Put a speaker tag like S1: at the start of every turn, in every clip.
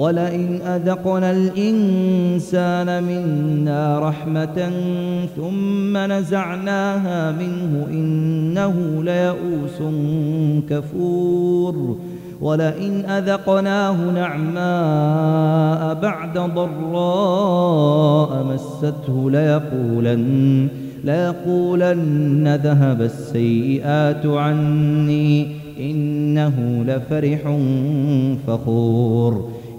S1: ولئن أذقنا الإنسان منا رحمة ثم نزعناها منه إنه ليئوس كفور ولئن أذقناه نعماء بعد ضراء مسته ليقولن ليقولن ذهب السيئات عني إنه لفرح فخور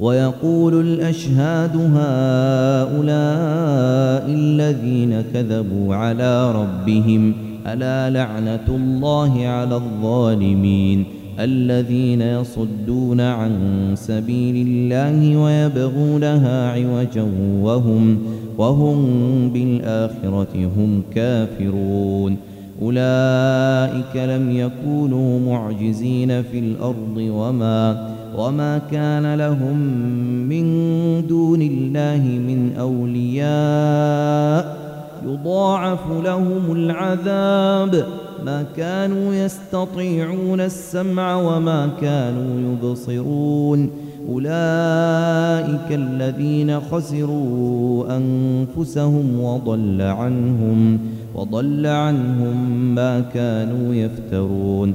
S1: ويقول الأشهاد هؤلاء الذين كذبوا على ربهم ألا لعنة الله على الظالمين الذين يصدون عن سبيل الله ويبغونها عوجا وهم, وهم بالآخرة هم كافرون أولئك لم يكونوا معجزين في الأرض وما وما كان لهم من دون الله من أولياء يضاعف لهم العذاب ما كانوا يستطيعون السمع وما كانوا يبصرون أولئك الذين خسروا أنفسهم وضل عنهم وضل عنهم ما كانوا يفترون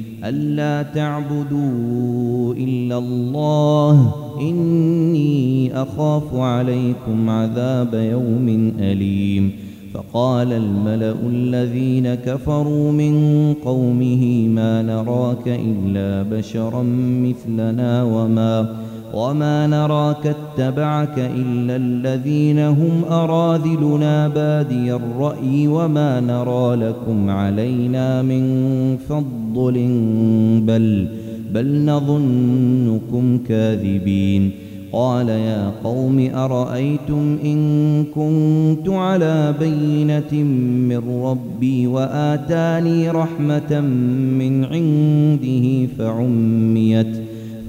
S1: ألا تعبدوا إلا الله إني أخاف عليكم عذاب يوم أليم فقال الملأ الذين كفروا من قومه ما نراك إلا بشرا مثلنا وما نراك وما نراك اتبعك إلا الذين هم أراذلنا بادي الرأي وما نرى لكم علينا من فضل بل بل نظنكم كاذبين قال يا قوم أرأيتم إن كنت على بينة من ربي وآتاني رحمة من عنده فعميت ۖ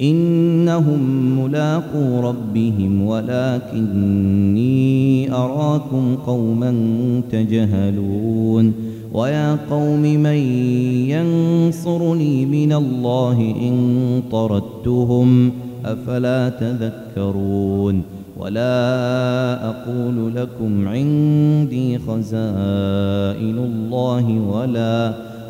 S1: إنهم ملاقو ربهم ولكني أراكم قوما تجهلون ويا قوم من ينصرني من الله إن طردتهم أفلا تذكرون ولا أقول لكم عندي خزائن الله ولا أقول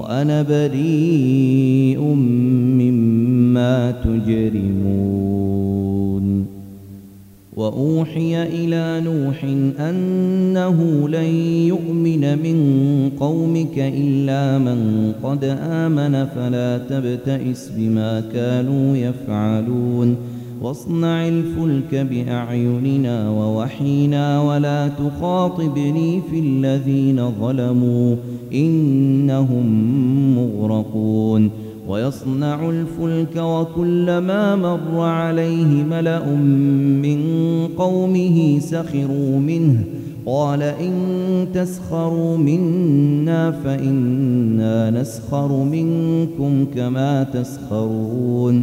S1: وأنا بريء مما تجرمون وأوحي إلى نوح أنه لن يؤمن من قومك إلا من قد آمن فلا تبتئس بما كانوا يفعلون واصنع الفلك بأعيننا ووحينا ولا تخاطبني في الذين ظلموا إنهم مغرقون ويصنع الفلك وكلما مر عليه ملأ من قومه سخروا منه قال إن تسخروا منا فإنا نسخر منكم كما تسخرون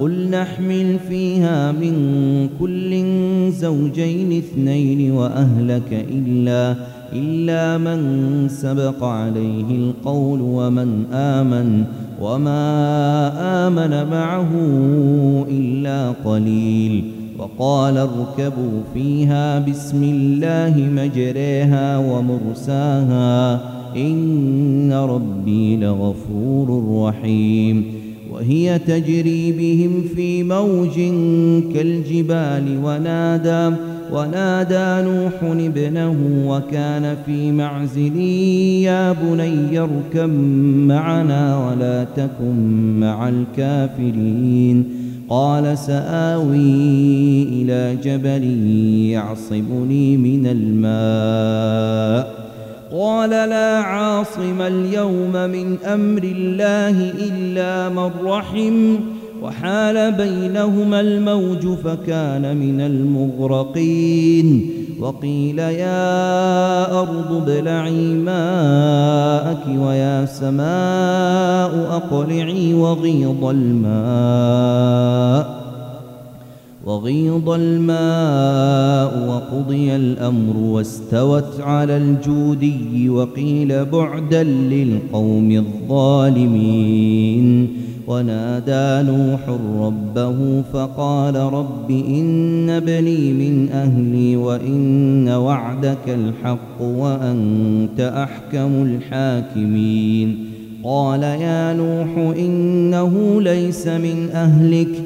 S1: قل نحمل فيها من كل زوجين اثنين وأهلك إلا إلا من سبق عليه القول ومن آمن وما آمن معه إلا قليل وقال اركبوا فيها بسم الله مجريها ومرساها إن ربي لغفور رحيم وهي تجري بهم في موج كالجبال ونادى ونادى نوح ابنه وكان في معزل يا بني اركب معنا ولا تكن مع الكافرين قال سآوي إلى جبل يعصبني من الماء قال لا عاصم اليوم من أمر الله إلا من رحم وحال بينهما الموج فكان من المغرقين وقيل يا أرض ابلعي ماءك ويا سماء أقلعي وغيض الماء وغيض الماء وقضي الأمر واستوت على الجودي وقيل بعدا للقوم الظالمين ونادى نوح ربه فقال رب إن ابني من أهلي وإن وعدك الحق وأنت أحكم الحاكمين قال يا نوح إنه ليس من أهلك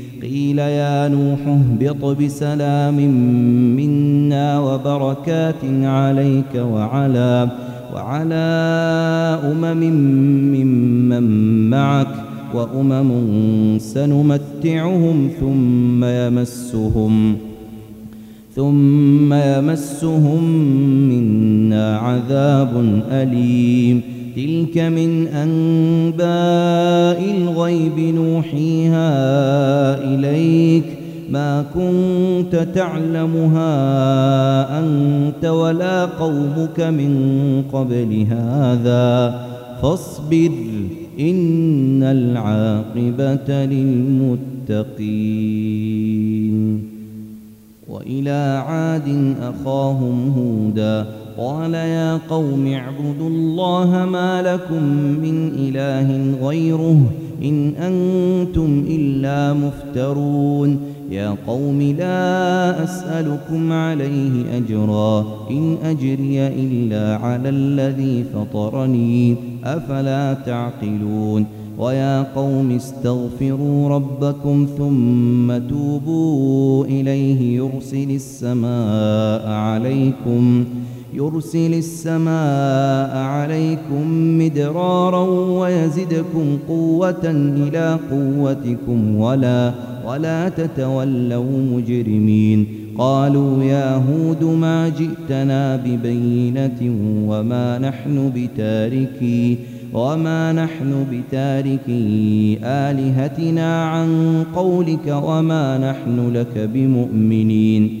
S1: قيل يا نوح اهبط بسلام منا وبركات عليك وعلى وعلى أمم ممن من معك وأمم سنمتعهم ثم يمسهم ثم يمسهم منا عذاب أليم تلك من أنباء الغيب نوحيها إليك ما كنت تعلمها أنت ولا قومك من قبل هذا فاصبر إن العاقبة للمتقين وإلى عاد أخاهم هوداً قال يا قوم اعبدوا الله ما لكم من إله غيره إن أنتم إلا مفترون يا قوم لا أسألكم عليه أجرا إن أجري إلا على الذي فطرني أفلا تعقلون ويا قوم استغفروا ربكم ثم توبوا إليه يرسل السماء عليكم يرسل السماء عليكم مدرارا ويزدكم قوة إلى قوتكم ولا ولا تتولوا مجرمين قالوا يا هود ما جئتنا ببينة وما نحن بتاركي وما نحن بتاركي آلهتنا عن قولك وما نحن لك بمؤمنين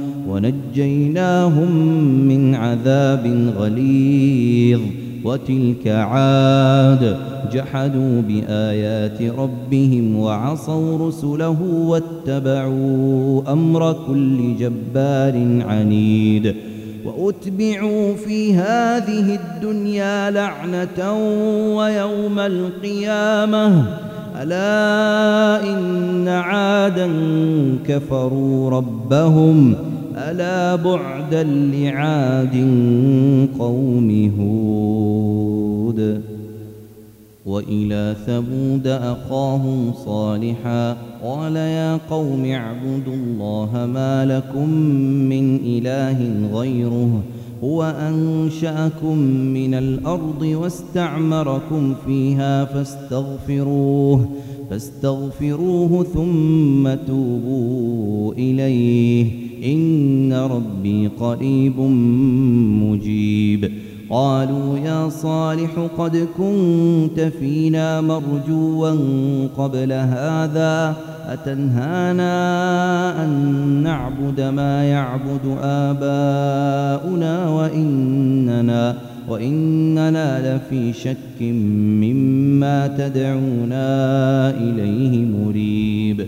S1: ونجيناهم من عذاب غليظ وتلك عاد جحدوا بآيات ربهم وعصوا رسله واتبعوا أمر كل جبار عنيد وأتبعوا في هذه الدنيا لعنة ويوم القيامة ألا إن عادا كفروا ربهم ۖ ألا بعدا لعاد قوم هود وإلى ثبود أخاهم صالحا قال يا قوم اعبدوا الله ما لكم من إله غيره هو أنشأكم من الأرض واستعمركم فيها فاستغفروه فاستغفروه ثم توبوا إليه ربي قريب مجيب قالوا يا صالح قد كنت فينا مرجوا قبل هذا أتنهانا أن نعبد ما يعبد آباؤنا وإننا وإننا لفي شك مما تدعونا إليه مريب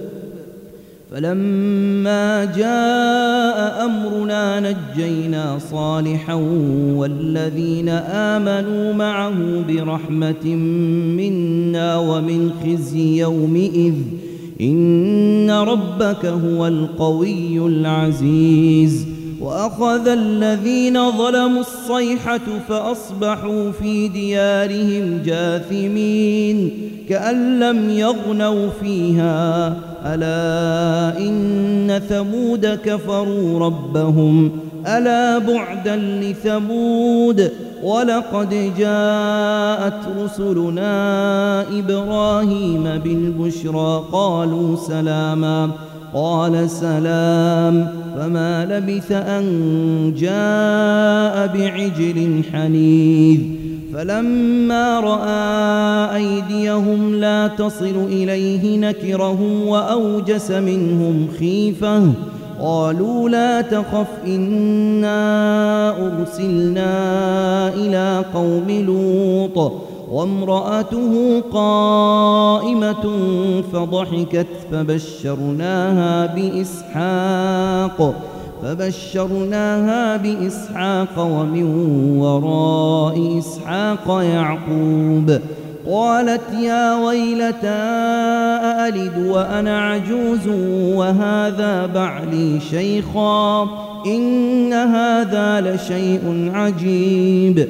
S1: فلما جاء أمرنا نجينا صالحا والذين آمنوا معه برحمة منا ومن خزي يومئذ إن ربك هو القوي العزيز وأخذ الذين ظلموا الصيحة فأصبحوا في ديارهم جاثمين كأن لم يغنوا فيها ألا إن ثمود كفروا ربهم ألا بعدا لثمود ولقد جاءت رسلنا إبراهيم بالبشرى قالوا سلاماً قال سلام فما لبث أن جاء بعجل حنيذ فلما رأى أيديهم لا تصل إليه نكرهم وأوجس منهم خيفة قالوا لا تخف إنا أرسلنا إلى قوم لوط وامرأته قائمة فضحكت فبشرناها بإسحاق فبشرناها بإسحاق ومن وراء إسحاق يعقوب قالت يا ويلتى ألد وأنا عجوز وهذا بعلي شيخا إن هذا لشيء عجيب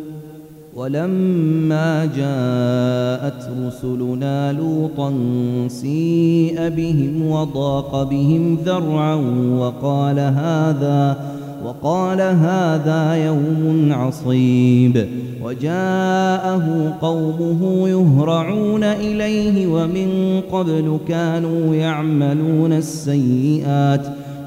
S1: ولما جاءت رسلنا لوطا سيء بهم وضاق بهم ذرعا وقال هذا وقال هذا يوم عصيب وجاءه قومه يهرعون إليه ومن قبل كانوا يعملون السيئات ۖ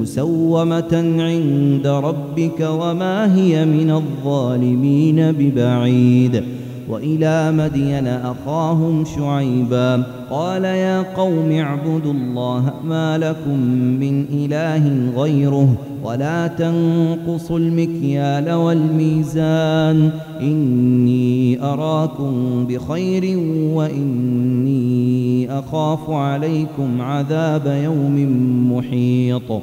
S1: مسومة عند ربك وما هي من الظالمين ببعيد وإلى مدين أخاهم شعيبا قال يا قوم اعبدوا الله ما لكم من إله غيره ولا تنقصوا المكيال والميزان إني أراكم بخير وإني أخاف عليكم عذاب يوم محيط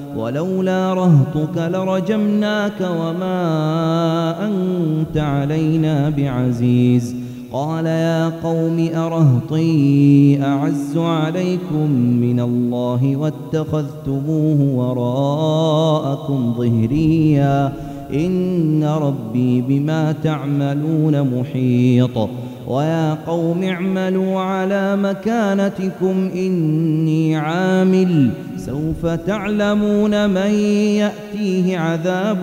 S1: ولولا رهطك لرجمناك وما أنت علينا بعزيز قال يا قوم أرهطي أعز عليكم من الله واتخذتموه وراءكم ظهريا إن ربي بما تعملون محيط ويا قوم اعملوا على مكانتكم إني عامل سوف تعلمون من يأتيه عذاب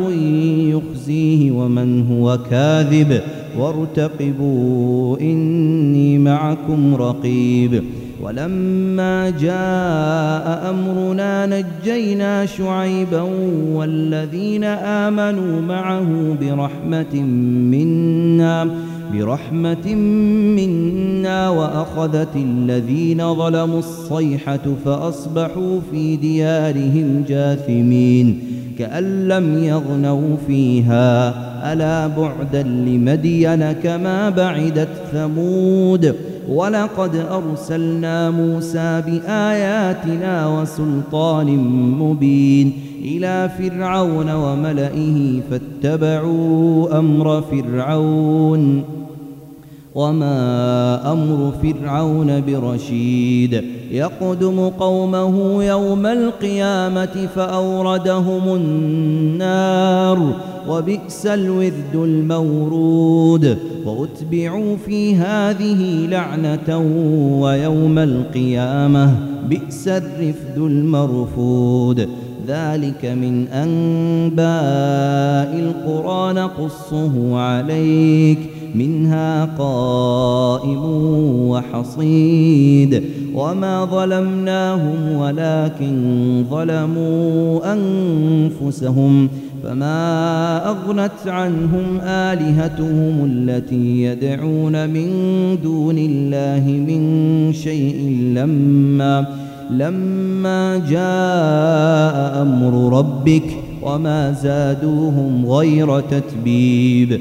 S1: يخزيه ومن هو كاذب وارتقبوا إني معكم رقيب ولما جاء أمرنا نجينا شعيبا والذين آمنوا معه برحمة منا برحمة منا وأخذت الذين ظلموا الصيحة فأصبحوا في ديارهم جاثمين كأن لم يغنوا فيها ألا بعدا لمدين كما بعدت ثمود ولقد أرسلنا موسى بآياتنا وسلطان مبين إلى فرعون وملئه فاتبعوا أمر فرعون وما أمر فرعون برشيد يقدم قومه يوم القيامة فأوردهم النار وبئس الورد المورود وأتبعوا في هذه لعنة ويوم القيامة بئس الرفد المرفود ذلك من أنباء القرى نقصه عليك منها قائم وحصيد وما ظلمناهم ولكن ظلموا أنفسهم فما أغنت عنهم آلهتهم التي يدعون من دون الله من شيء لما لما جاء أمر ربك وما زادوهم غير تتبيب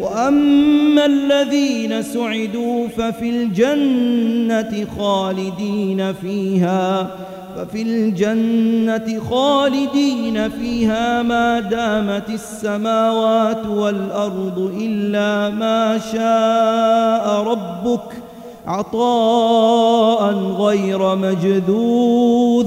S1: وأما الذين سعدوا ففي الجنة خالدين فيها ففي الجنة خالدين فيها ما دامت السماوات والأرض إلا ما شاء ربك عطاء غير مجذوذ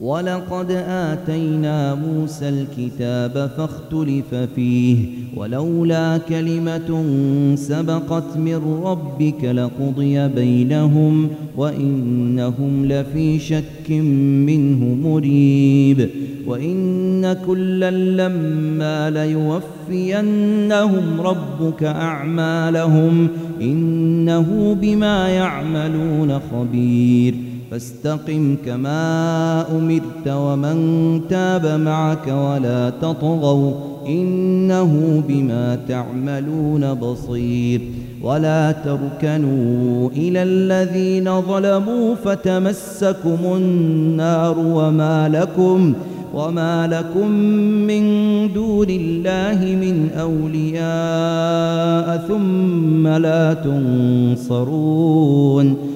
S1: وَلَقَدْ آتَيْنَا مُوسَى الْكِتَابَ فَاخْتُلِفَ فِيهِ وَلَوْلَا كَلِمَةٌ سَبَقَتْ مِنْ رَبِّكَ لَقُضِيَ بَيْنَهُمْ وَإِنَّهُمْ لَفِي شَكٍّ مِنْهُ مُرِيبٍ وَإِنَّ كُلًّا لَمَّا لَيُوَفِّيَنَّهُمْ رَبُّكَ أَعْمَالَهُمْ إِنَّهُ بِمَا يَعْمَلُونَ خَبِيرٌ فاستقم كما أمرت ومن تاب معك ولا تطغوا إنه بما تعملون بصير ولا تركنوا إلى الذين ظلموا فتمسكم النار وما لكم وما لكم من دون الله من أولياء ثم لا تنصرون